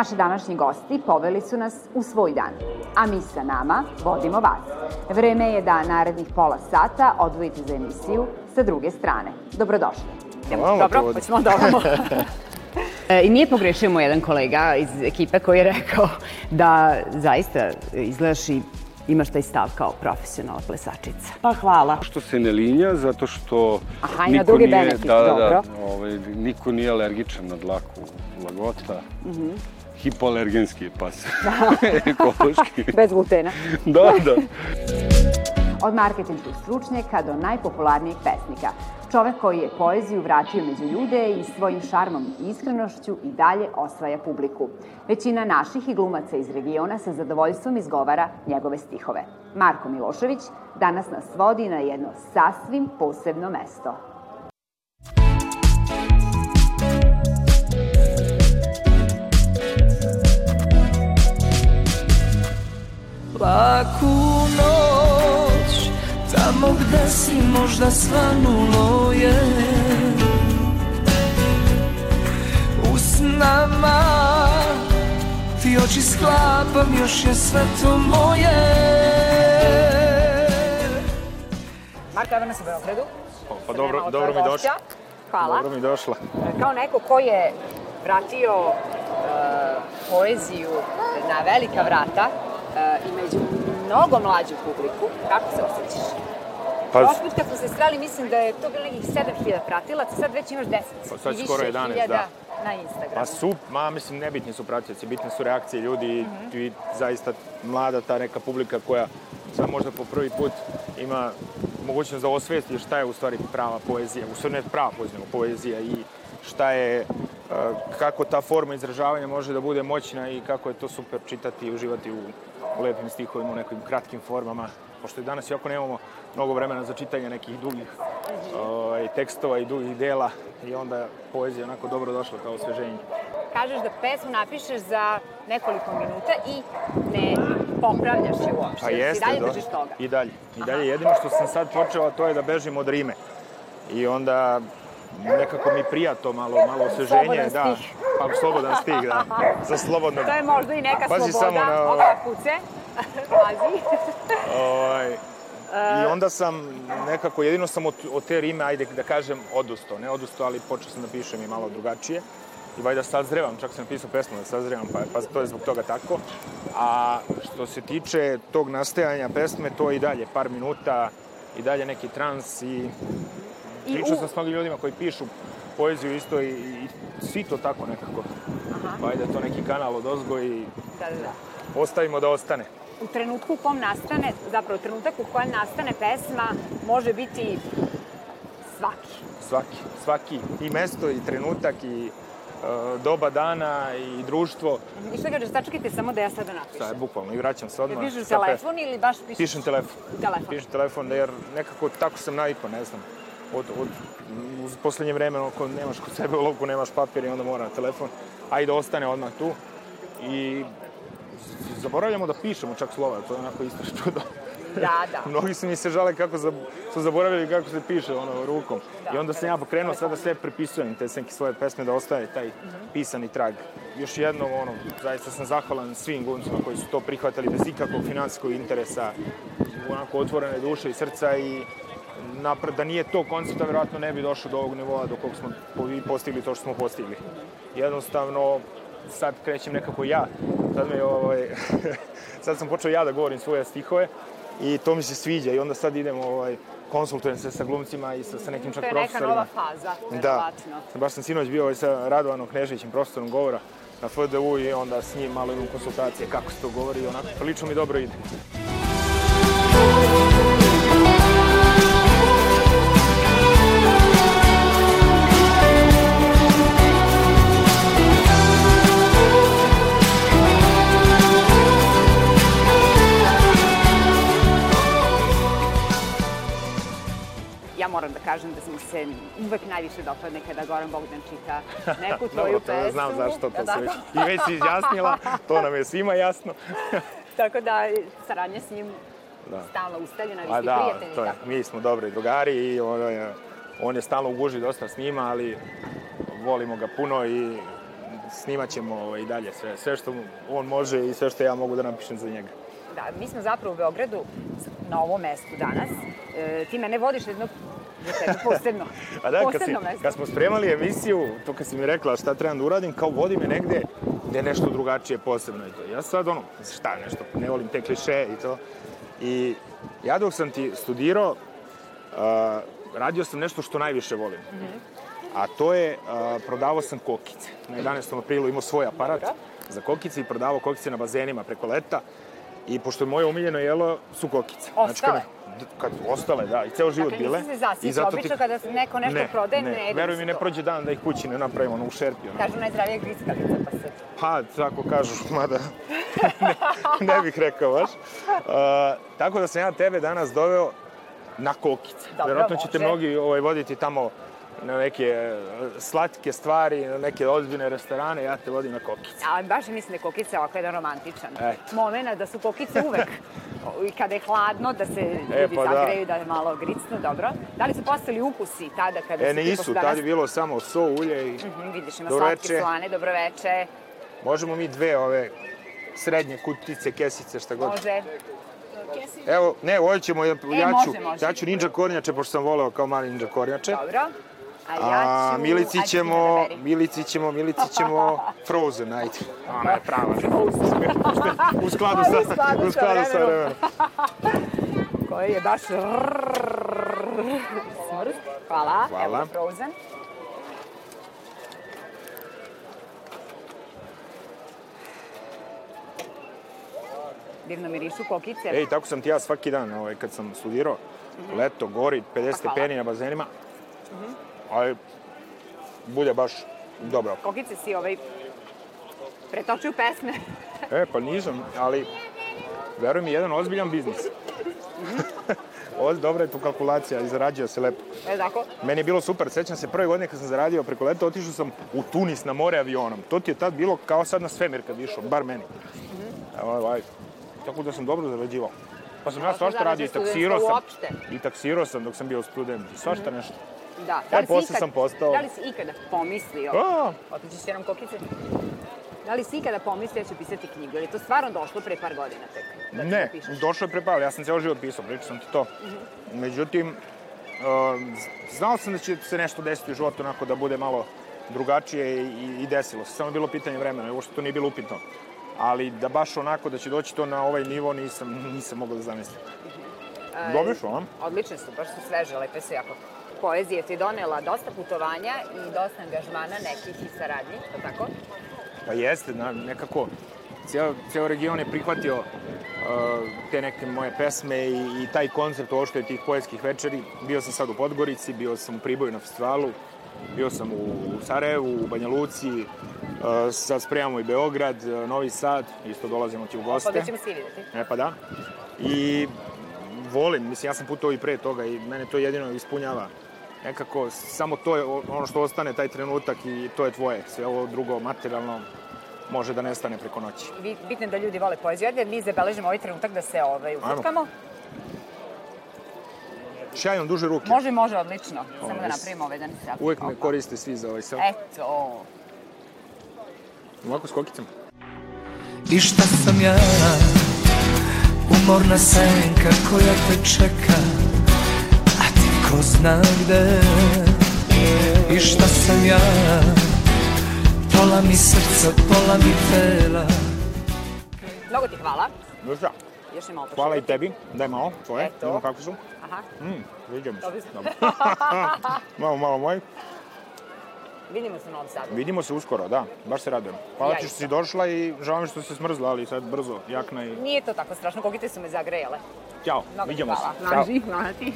Naši današnji gosti poveli su nas u svoj dan, a mi sa nama vodimo vas. Vreme je da narednih pola sata odvojite za emisiju sa druge strane. Dobrodošli. Dobro, hoćemo da ovamo. E, I nije pogrešio moj jedan kolega iz ekipe koji je rekao da zaista izgledaš i imaš taj stav kao profesionalna plesačica. Pa hvala. Što se ne linja, zato što Aha, ima drugi nije, benefit, da, da, dobro. da, ovaj, niko nije alergičan na dlaku lagota. Mhm. Hipoalergenski pas. Ekološki. Bez glutena. da, da. Od marketinških stručnjaka do najpopularnijeg pesnika. Čovek koji je poeziju vratio među ljude i svojim šarmom i iskrenošću i dalje osvaja publiku. Većina naših i glumaca iz regiona sa zadovoljstvom izgovara njegove stihove. Marko Milošević danas nas vodi na jedno sasvim posebno mesto. Laku noć Tamo gde si možda svanulo je U snama Ti oči sklapam Još je sve to moje Marko, evo nas u Beogradu. Pa dobro, dobro mi došla. Hvala. Dobro mi došla. Kao neko ko je vratio e, poeziju na velika vrata e, i među mnogo mlađu publiku, kako se osjećaš? Pa, Prošli put kad smo se sreli, mislim da je to bilo nekih 7000 pratilaca, sad već imaš 10 Pa sad i više skoro 11, hiljada da. na Instagramu. pa su, ma mislim, nebitni su pratioci, bitne su reakcije ljudi Mhm. i zaista mlada ta neka publika koja sad možda po prvi put ima mogućnost da osvesti šta je u stvari prava poezija, u stvari ne prava poezija, poezija i šta je, uh, kako ta forma izražavanja može da bude moćna i kako je to super čitati i uživati u lepim stihovima, u nekim kratkim formama, pošto i danas iako nemamo mnogo vremena za čitanje nekih dugih ovaj, tekstova i dugih dela i onda poezija onako dobro došla kao osveženje. Kažeš da pesmu napišeš za nekoliko minuta i ne popravljaš je uopšte. Pa jeste, dalje da. držiš toga. I dalje. I dalje. Jedino što sam sad počeo, to je da bežim od rime. I onda nekako mi prija to malo, malo osveženje. Slobodan da, stih. Pa slobodan stih, da. Za slobodno. To je možda i neka Pazi sloboda. samo na- Ova kuce. Pazi. Ovaj, I onda sam nekako, jedino sam od, od te rime, ajde da kažem, odustao. Ne odustao, ali počeo sam da pišem i malo drugačije. I valjda sazrevam, čak sam napisao pesmu da sazrevam, pa, pa to je zbog toga tako. A što se tiče tog nastajanja pesme, to je i dalje par minuta, i dalje neki trans I pričao sam s mnogim ljudima koji pišu poeziju isto i, i svi to tako nekako. Valjda je to neki kanal od ozgo i Da, da, da. ostavimo da ostane. u trenutku u kom nastane, zapravo trenutak u kojem nastane pesma može biti svaki. Svaki, svaki i mesto i trenutak i e, doba dana i društvo. I šta kažeš, sačekajte samo da ja sada napišem. Sad, bukvalno, i vraćam se odmah. Pišeš telefon ili baš pišeš? Pišem telefon. Telefon. Pišem telefon, jer nekako tako sam navikao, ne znam. Od, od, u poslednje vreme, ako nemaš kod sebe u lovku, nemaš papir i onda mora na telefon. Ajde da ostane odmah tu. I zaboravljamo da pišemo čak slova, to je onako isto čudo. Da, da. Mnogi su mi se žale kako za, su zaboravili kako se piše ono rukom. I onda sam ja pokrenuo sada sve prepisujem te neke svoje pesme da ostaje taj pisani trag. Još jednom ono, zaista sam zahvalan svim glumcima koji su to prihvatili bez ikakvog finansijskog interesa, onako otvorene duše i srca i napred, da nije to koncepta, verovatno ne bi došlo do ovog nivoa do kog smo po- postigli to što smo postigli. Jednostavno, sad krećem nekako ja. Sad, me, ovaj, sad sam počeo ja da govorim svoje stihove i to mi se sviđa i onda sad idem, ovaj, konsultujem se sa glumcima i sa, sa nekim čak To je neka profesorima. nova faza, Da. verovatno. Baš sam sinoć bio ovaj sa Radovanom Kneževićem, profesorom govora na FDU i onda s njim malo imam konsultacije kako se to govori i onako prilično mi dobro ide. Kažem da smo se uvek najviše dopadne kada Goran Bogdan čita neku tvoju Dobro, pesmu. to znam zašto to se tako? već, i već si izjasnila, to nam je svima jasno. Tako da saradnja s njim Da. stalno ustaljena, vi ste da, prijatelji. to je, tako? mi smo dobri drugari i on je, on je stalno u guži dosta s njima, ali volimo ga puno i snimat ćemo ovaj, i dalje sve, sve što on može i sve što ja mogu da napišem za njega. Da, mi smo zapravo u Beogradu na ovom mestu danas. E, ti mene vodiš jedno za tebe posebno. A da, kad, si, posebno mesto. kad smo spremali emisiju, to kad si mi rekla šta trebam da uradim, kao vodi me negde gde je nešto drugačije, posebno i to. Ja sad ono, šta nešto, ne volim te kliše i to. I ja dok sam ti studirao, uh, radio sam nešto što najviše volim. Mm -hmm. A to je, uh, prodavao sam kokice. Na 11. aprilu imao svoj aparat Dobro. za kokice i prodavao kokice na bazenima preko leta. I pošto je moje omiljeno jelo su kokice. Ostale? kad, kad, ostale, da, i ceo život Dakle, bile. nisi se. I zato ti- Obično kada neko nešto ne, prodaje, ne, ne veruj mi, ne prođe dan da ih kući ne napravimo ono, u šerpi. Ono. Kažu najzdravija griskalica, pa se... Pa, tako kažu, mada ne, ne bih rekao baš. Uh, tako da sam ja tebe danas doveo na kokice. Dobro, Verovatno ćete mnogi ovaj, voditi tamo na neke e, slatke stvari, na neke ozbiljne restorane, ja te vodim na kokice. A baš mislim da je kokica ovako jedan romantičan Eto. moment, da su kokice uvek i kada je hladno, da se E, ljudi pa da. zagreju, da. malo gricnu, dobro. Da li su postali ukusi tada kada E, su ti, nisu, danas... je bilo samo so, ulje i Mhm, vidiš, ima slatke slane, dobroveče, možemo mi dve ove srednje kutice, kesice, šta god. može. Evo, ne, ovo ćemo, ja, ja, može, ću, može. ja ću ninja kornjače, pošto sam voleo kao mali ninja kornjače. Dobro. A ja A ću... Milici ćemo, odaberi. Milici ćemo, Milici ćemo Frozen, ajde. Ona je prava. u skladu sa, skladu u skladu sa vremenom. Koji je baš... Smrt. Hvala. Hvala. Evo Frozen. Divno mirišu kokice. Ej, tako sam ti ja svaki dan, ovaj, kad sam studirao, leto, gori, 50 Pa hvala. stepeni na bazenima, ali bude baš dobro. Kokice si ovaj pretočio pesme. E, pa nisam, ali veruj mi, jedan ozbiljan biznis. Ovo dobra je tu kalkulacija zarađuje se lepo. Je tako? Meni je bilo super, sećam se prve godine kad sam zaradio preko leta, otišao sam u Tunis na more avionom. To ti je tad bilo kao sad na svemir kad išao, bar meni. Evo, ovaj, tako da sam dobro zarađivao. Pa sam ja svašta radio i taksirao sam. uopšte. I taksirao sam dok sam bio student. Svašta nešto. Da. E, li si posle sam postao- Da li si ikada pomislio... A, Otići će nam kokice. Da li si ikada pomislio da će pisati knjigu? Ili je to stvarno došlo pre par godina tek? Da ne, došlo je prepavljeno. Ja sam ceo život pisao, pričao sam ti to. Međutim, um, znao sam da će se nešto desiti u životu onako da bude malo drugačije i, i desilo se. Samo je bilo pitanje vremena, uopšte to nije bilo upitno. Ali da baš onako da će doći to na ovaj nivo nisam, nisam mogao da zamislim. Dobro što, a? Odlične su, baš su sveže, lepe su jako. Poezija ti je donela dosta putovanja i dosta angažmana nekih i saradnji, to tako? Pa jeste, na, nekako ceo, ceo region je prihvatio uh, te neke moje pesme i, i taj koncept uopšte tih poetskih večeri. Bio sam sad u Podgorici, bio sam u Priboju na festivalu, bio sam u Sarajevu, u Banja Luci, uh, sad spremamo i Beograd, uh, Novi Sad, isto dolazimo ti u Pa goste. da ćemo svi videti. E pa da. I volim, mislim, ja sam putovao i pre toga i mene to jedino ispunjava. Nekako, samo to je ono što ostane, taj trenutak i to je tvoje. Sve ovo drugo, materijalno, može da nestane preko noći. Bi- Bitno je da ljudi vole poeziju. Ajde, mi zabeležimo ovaj trenutak da se ovaj, ufutkamo. Šajom duže ruke. Može, može, odlično. Samo da Ovo, napravimo ovaj dan selfie. Uvek me koriste svi za ovaj sel. Eto. Ovako s kokicom. I šta sam ja Umorna senka koja te čeka ko zna gde I šta sam ja Pola mi srca, pola mi tela Mnogo ti hvala. Šta, Još je malo hvala i tebi. Daj malo, tvoje. Eto. Vidimo kako su. Aha, Mm, vidim. Dobro. Dobro. malo, malo moj. vidimo se u Novom Sadu. Vidimo se uskoro, da. Baš se radujem. Hvala Ja ti što isto. si došla i žao mi što se smrzla, ali sad brzo, jakna i... Nije to tako strašno, kokice su me zagrejale. Ćao, Mnogo vidimo hvala. se. Ćao. Važi, hvala ti.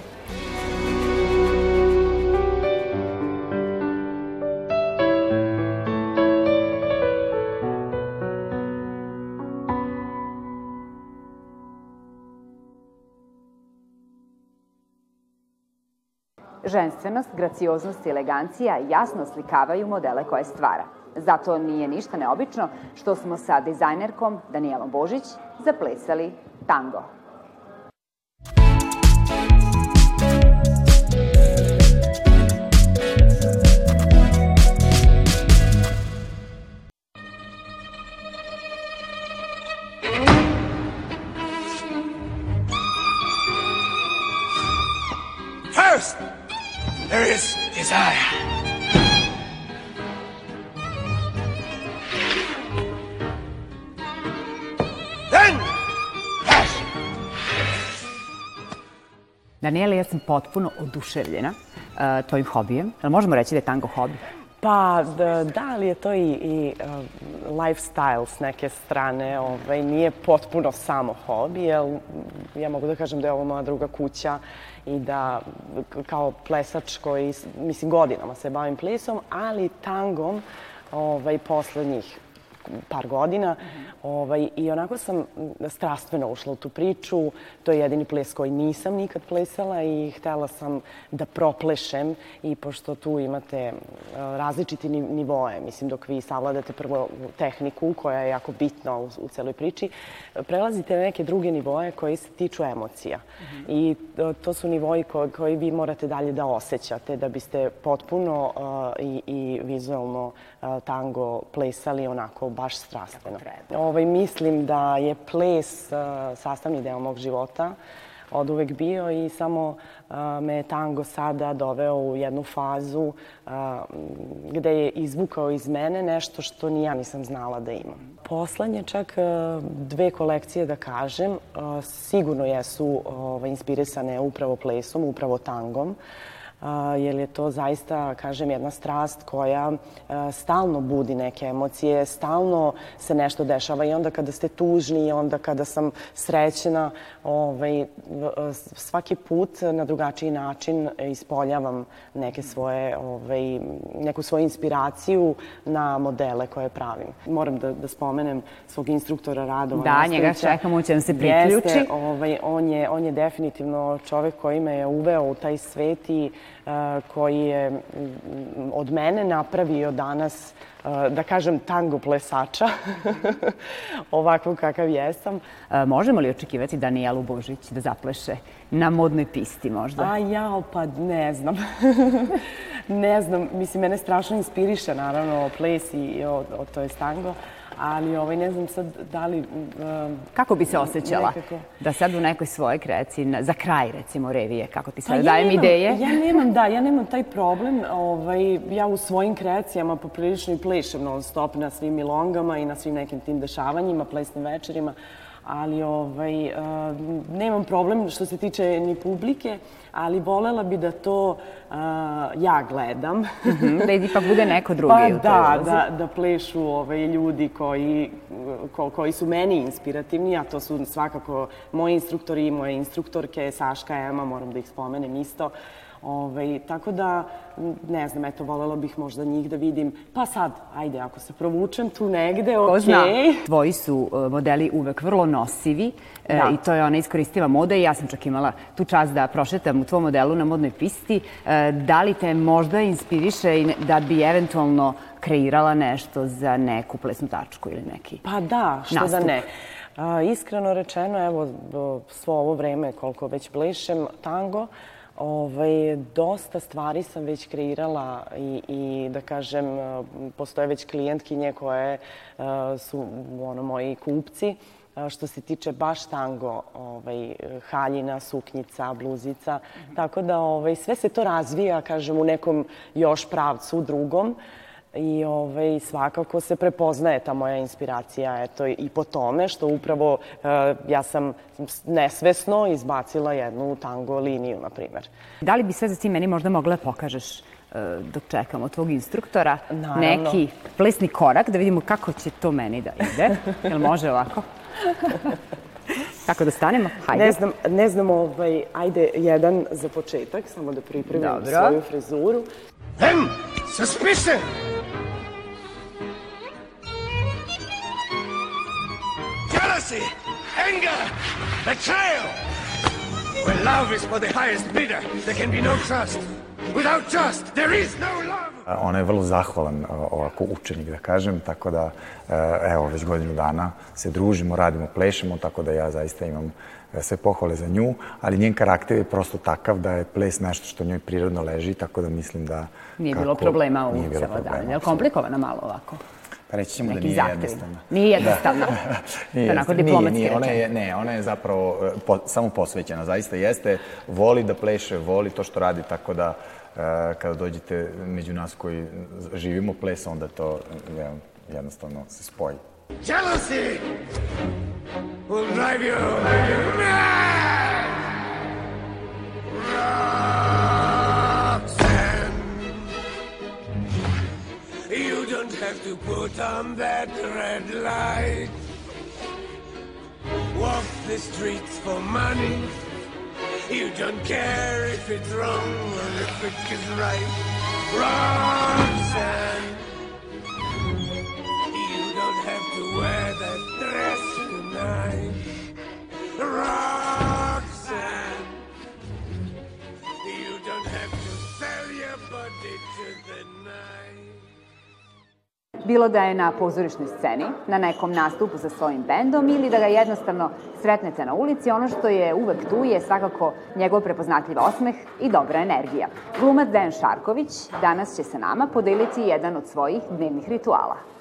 Ženstvenost, gracioznost i elegancija jasno slikavaju modele koje stvara. Zato nije ništa neobično što smo sa dizajnerkom Danijelom Božić zaplesali tango. Daniela, ja sam potpuno oduševljena uh, tvojim hobijem. Jel možemo reći da je tango hobi? Pa da, da ali je to i, i uh, lifestyle s neke strane. Ovaj, nije potpuno samo hobi, jer ja mogu da kažem da je ovo moja druga kuća i da kao plesač koji, mislim, godinama se bavim plesom, ali tangom ovaj, poslednjih par godina. Ovaj, I onako sam strastveno ušla u tu priču. To je jedini ples koji nisam nikad plesala i htela sam da proplešem i pošto tu imate eh, različiti nivoe, mislim dok vi savladate prvo tehniku koja je jako bitna u, u celoj priči, prelazite na neke druge nivoe koji se tiču emocija. Mm -hmm. I to, su nivoji ko, koji vi morate dalje da osjećate da biste potpuno uh, i, i vizualno tango plesali onako baš strastveno. Ovaj, mislim da je ples sastavni deo mog života od uvek bio i samo me tango sada doveo u jednu fazu gde je izvukao iz mene nešto što ni ja nisam znala da imam. Poslednje čak dve kolekcije da kažem, sigurno jesu uh, inspirisane upravo plesom, upravo tangom. Jer je to zaista, kažem, jedna strast koja stalno budi neke emocije, stalno se nešto dešava i onda kada ste tužni i onda kada sam srećena, ovaj, svaki put na drugačiji način ispoljavam neke svoje, ovaj, neku svoju inspiraciju na modele koje pravim. Moram da, da spomenem svog instruktora Radova Da, njega čekamo, će se priključi. Jeste, ovaj, on, je, on je definitivno čovek koji me je uveo u taj svet i koji je od mene napravio danas, da kažem, tango plesača, ovako kakav jesam. Možemo li očekivati Danijelu Božić da zapleše na modnoj pisti možda? A ja, pa ne znam. ne znam, mislim, mene strašno inspiriše, naravno, ples i o, o to je tango ali ovaj, ne znam sad da li... Um, kako bi se osjećala nekako... da sad u nekoj svojoj kreaciji, za kraj recimo revije, kako ti sad pa dajem ja ideje? Ja nemam, da, ja nemam taj problem. Ovaj, ja u svojim kreacijama poprilično i plešem non stop na svim milongama i na svim nekim tim dešavanjima, plesnim večerima ali ovaj, uh, nemam problem što se tiče ni publike, ali volela bi da to uh, ja gledam. Mm -hmm, da ipak bude neko drugi pa, u toj da, da, da plešu ovaj, ljudi koji, ko, koji su meni inspirativni, a to su svakako moji instruktori i moje instruktorke, Saška, Ema, moram da ih spomenem isto. Ove, tako da, ne znam, eto, volela bih možda njih da vidim. Pa sad, ajde, ako se provučem tu negde, okej. Ko zna, tvoji su e, modeli uvek vrlo nosivi e, da. i to je ona iskoristiva moda i ja sam čak imala tu čast da prošetam u tvojom modelu na modnoj pisti. E, da li te možda inspiriše i da bi eventualno kreirala nešto za neku plesnu tačku ili neki Pa da, što nastup. da ne. A, iskreno rečeno, evo, svo ovo vreme koliko već plešem tango, Ovaj, dosta stvari sam već kreirala i, i da kažem, postoje već klijentkinje koje uh, su ono, moji kupci. Uh, što se tiče baš tango, ovaj, haljina, suknjica, bluzica. -hmm. Tako da ovaj, sve se to razvija, kažem, u nekom još pravcu drugom. Uh, i ovaj, svakako se prepoznaje ta moja inspiracija eto, i po tome što upravo uh, ja sam nesvesno izbacila jednu tango liniju, na primer. Da li bi sve za ti meni možda mogla da pokažeš uh, dok čekamo tvog instruktora Naravno. neki plesni korak da vidimo kako će to meni da ide. Jel može ovako? Kako da stanemo? Hajde. Ne znam, ne znam ovaj, ajde jedan za početak, samo da pripremim Dobro. svoju frizuru. Then, suspicion! Jealousy, anger, betrayal. Where love is for the highest bidder, there can be no trust. Without trust, there is no love. Ona je vrlo zahvalan ovako učenik, da kažem, tako da, evo, već godinu dana se družimo, radimo, plešemo, tako da ja zaista imam sve pohvale za nju, ali njen karakter je prosto takav da je ples nešto što njoj prirodno leži, tako da mislim da... Nije kako, bilo problema u savladavanju. Je li komplikovana malo ovako? reći ćemo da nije zahtevima. jednostavno. Nije jednostavno. Nije, Onako nije, diplomatski nije, ona je, ne, ona je zapravo e, po, samo posvećena, zaista jeste, voli da pleše, voli to što radi, tako da e, kada dođete među nas koji živimo ples, onda to jednostavno se spoji. Jealousy will drive you mad! Roxanne, you don't have to put on that red light. Walk the streets for money. You don't care if it's wrong or if it is right. Roxanne. You don't have to wear that dress tonight. Roxanne. You don't have to sell your body to the night. Bilo da je na pozorišnoj sceni, na nekom nastupu sa svojim bendom ili da ga jednostavno sretnete na ulici, ono što je uvek tu je svakako njegov prepoznatljiv osmeh i dobra energija. Glumac Dejan Šarković danas će sa nama podeliti jedan od svojih dnevnih rituala.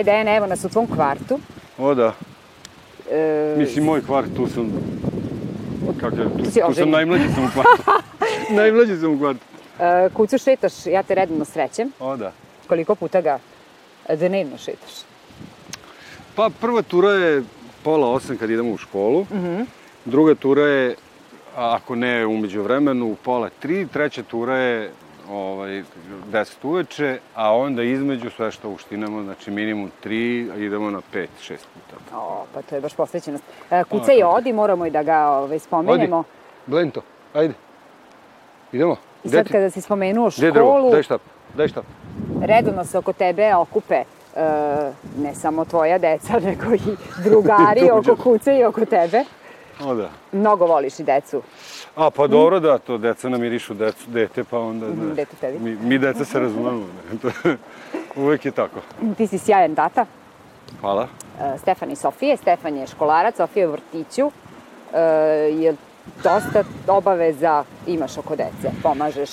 E, Dejan, evo nas u tvom kvartu. O da, E, mislim moj kvart, tu sam... Kako je, tu, tu sam najmlađi sam u kvartu. najmlađi sam u kvartu. e, kucu šetaš, ja te redno srećem. O da. Koliko puta ga dnevno šetaš? Pa prva tura je pola osam kad idemo u školu. Druga tura je, ako ne umeđu vremenu, pola tri. Treća tura je ovaj, 10 uveče, a onda između sve što uštinamo, znači minimum 3, a idemo na 5, 6 puta. O, pa to je baš posvećenost. E, kuca i odi, moramo i da ga ovaj, spomenemo. Odi, Blento, ajde. Idemo. I Gde sad ti- kada si spomenuo Gde je drvo? školu, Daj štap, daj štap. redovno se oko tebe okupe e, ne samo tvoja deca, nego i drugari oko kuce i oko tebe. O da. Mnogo voliš i decu. A, pa dobro da, to deca namirišu decu, dete, pa onda, znaš, dete tebi. mi, mi deca se razumemo. Uvek je tako. Ti si sjajan tata. Hvala. E, Stefan i Sofije. Stefan je školarac, Sofija je u vrtiću. E, je dosta obaveza imaš oko dece, pomažeš,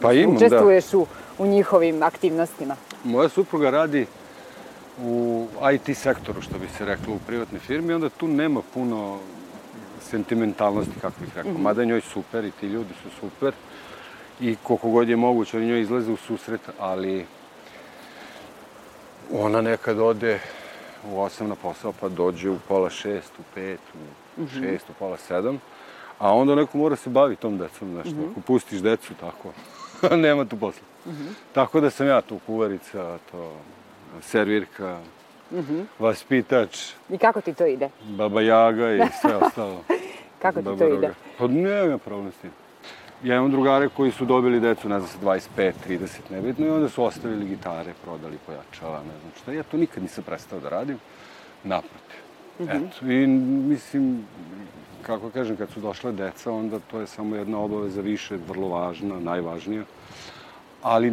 Pa imam, da. učestvuješ u, u njihovim aktivnostima. Moja supruga radi u IT sektoru, što bi se reklo, u privatnoj firmi, onda tu nema puno sentimentalnosti, kako bih rekao. Mada je njoj super i ti ljudi su super. I koliko god je moguće, oni njoj izlaze u susret, ali ona nekad ode u 8 na posao, pa dođe u pola šest, u pet, u šest, u pola sedam, a onda neko mora se bavi tom decom, znaš, ako pustiš decu tako, nema tu posla. Tako da sam ja tu kuvarica, to servirka, vaspitač, I kako ti to ide? baba jaga i sve ostalo. Kako ti Baba to roga. ide? Pa nema problem s tim. Ja imam drugare koji su dobili decu, ne znam, sa 25, 30, nebitno, i onda su ostavili gitare, prodali pojačala, ne znam šta. Ja to nikad nisam prestao da radim, naprotiv. Eto, i mislim, kako kažem, kad su došle deca, onda to je samo jedna obaveza više, vrlo važna, najvažnija. Ali,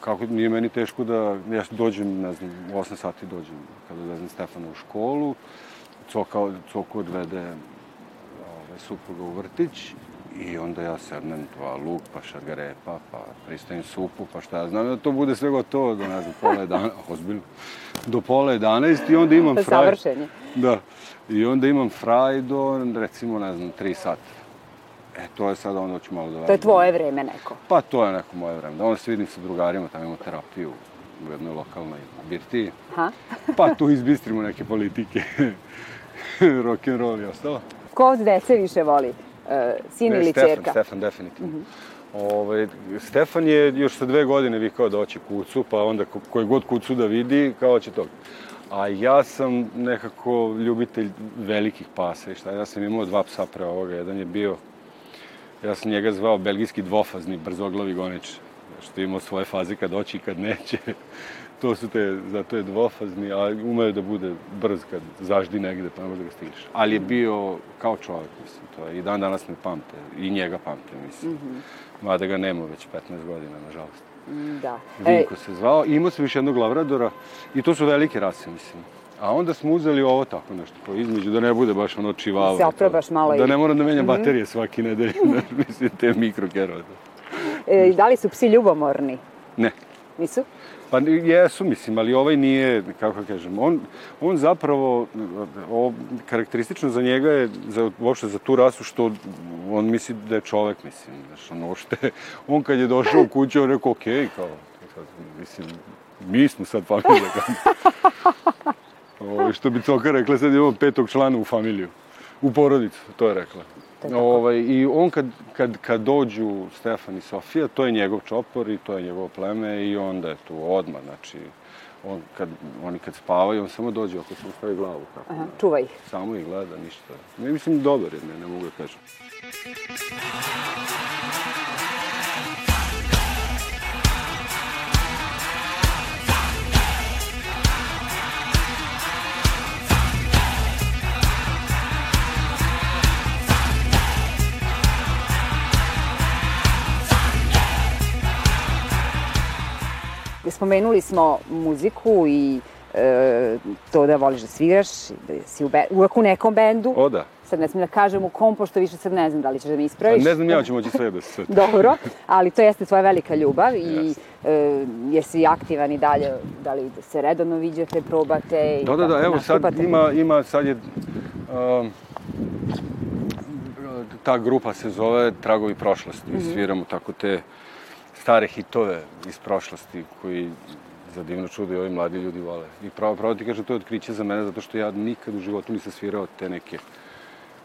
kako nije meni teško da, ja dođem, ne znam, u 8 sati dođem, kada odvezem Stefana u školu, Coka, Coku odvede ovaj, supruga u vrtić i onda ja sednem dva luk, pa šargarepa, pa pristavim supu, pa šta ja znam, da to bude sve gotovo do, ne znam, pola 11, ozbiljno, do pola 11 i onda imam fraj. Savršen je. Da, i onda imam fraj do, recimo, ne znam, 3 sata. E, to je sad onda ću malo da To je tvoje vreme neko. Pa to je neko moje vreme. Da onda se vidim sa drugarima, tamo imamo terapiju u jednoj lokalnoj birtiji. Aha. Pa tu izbistrimo neke politike, rock and roll i ostalo. Ko od dece više voli? E, sin Ne, ili Stefan, čerka? Stefan, definitivno. Ovaj, Stefan je još sa dve godine vikao da hoće kucu, pa onda ko- koji god kucu da vidi, kao će toga. A ja sam nekako ljubitelj velikih pasa i šta, ja sam imao dva psa pre ovoga, jedan je bio, ja sam njega zvao belgijski dvofazni brzoglavi gonič, što je imao svoje faze kad hoće i kad neće. to su te, zato je dvofazni, a umeju da bude brz kad zaždi negde, pa ne može da ga stigneš. Ali je bio kao čovjek, mislim, to je, i dan danas me pamte, i njega pamte, mislim. Mm -hmm. Mada ga nema već 15 godina, nažalost. Da. Vinko se zvao, i imao sam još jednog lavradora, i to su velike rase, mislim. A onda smo uzeli ovo tako nešto, po između, da ne bude baš ono čivalo. Da se oprobaš malo Da ne moram da menjam Mhm. baterije svaki nedelj, mislim, te mikrokerove. E, da li su psi ljubomorni? Ne. Nisu? Pa jesu, mislim, ali ovaj nije, kako kažem, on, on zapravo, o, karakteristično za njega je, za, uopšte za tu rasu, što on misli da je čovek, mislim, znaš, on uopšte, on kad je došao u kuću, on rekao, okej, kao, sad, mislim, mi smo sad familija, kao. Ovo, što bi Coka rekla, sad imamo petog člana u familiju, u porodicu, to je rekla. Ovaj, I on kad, kad, kad dođu Stefan i Sofija, to je njegov čopor i to je njegovo pleme i onda je tu odmah, znači, on, kad, oni kad spavaju, on samo dođe oko se stavi glavu. Kako, Aha, čuva ih. Samo ih gleda, ništa. Ne, mislim, dobar je, ne, ne mogu da kažem. Spomenuli smo muziku i e, to da voliš da sviraš, da si u be, uvek u nekom bendu. O da. Sad ne smijem da kažem u kom, pošto više sad ne znam da li ćeš da mi A ispraviš. ne znam ja ću moći sve bez sve. Dobro, ali to jeste tvoja velika ljubav i e, jesi aktivan i dalje, da li se redovno viđate, probate i Da, da, da, evo sad ima, ima sad je, um, ta grupa se zove Tragovi prošlosti. Mm Sviramo tako te stare hitove iz prošlosti koji za divno čudo i ovi mladi ljudi vole. I pravo, pravo ti kažem, to je otkriće za mene zato što ja nikad u životu nisam svirao te neke,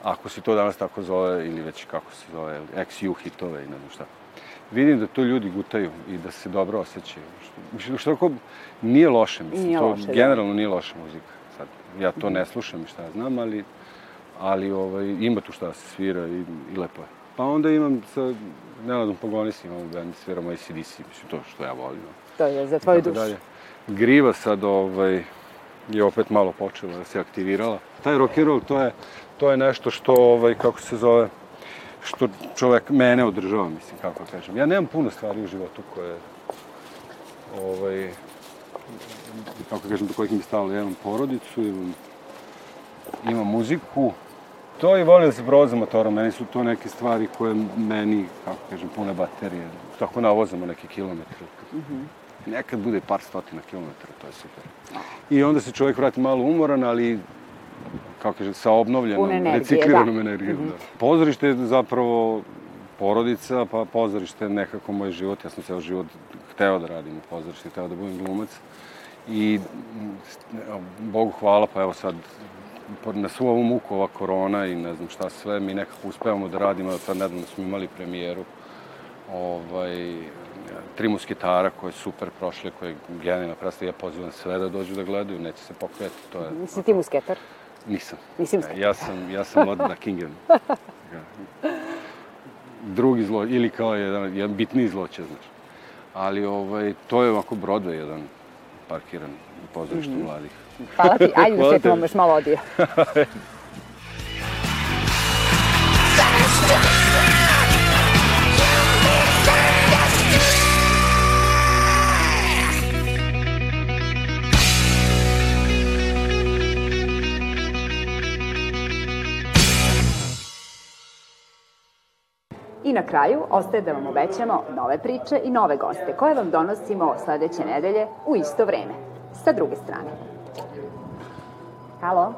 ako se to danas tako zove, ili već kako se zove, ex-ju hitove i ne znam šta. Vidim da to ljudi gutaju i da se dobro osjećaju. Što, što, što ako, nije loše, mislim, Nije to loše, da. generalno nije loša muzika. Sad, ja to ne slušam i šta znam, ali, ali ovaj, ima tu šta da se svira i, i lepo je. Pa onda imam sa Nenadom Pagonis, imamo band, sviramo ACDC, mislim, to što ja volim. To je za tvoju dušu. dalje. Griva sad ovaj, je opet malo počela da se aktivirala. Taj rock and roll, to je, to je nešto što, ovaj, kako se zove, što čovek mene održava, mislim, kako da kažem. Ja nemam puno stvari u životu koje, ovaj, kako kažem, do kojih mi stalo. Ja imam porodicu, imam, imam muziku, to i volim da se provoza motorom. Meni su to neke stvari koje meni, kako kažem, pune baterije. Tako navozamo neke kilometre. Nekad bude par stotina kilometara, to je super. I onda se čovjek vrati malo umoran, ali kako kaže, sa obnovljenom, energije, recikliranom da. energijom. Da. Pozorište je zapravo porodica, pa pozorište je nekako moj život. Ja sam ceo život hteo da radim u pozorištu, hteo da budem glumac. I mm, Bogu hvala, pa evo sad na svu ovu muku, ova korona i ne znam šta sve, mi nekako uspevamo da radimo, Evo sad nedavno smo imali premijeru ovaj, tri musketara koje je super prošle, koje je genijalna predstava, ja pozivam sve da dođu da gledaju, neće se pokveti, to je... Nisi ti musketar? Nisam. Nisi Ne, musketar? Ja sam, ja sam od Kingen. Drugi zlo, ili kao jedan, jedan bitniji zloće, znaš. Ali ovaj, to je ovako Broadway jedan parkiran u pozorištu Mhm. mladih. Hvala ti, ajde da tebi. još malo odija. I na kraju ostaje da vam obećamo nove priče i nove goste koje vam donosimo sledeće nedelje u isto vreme, sa druge strane. Halo?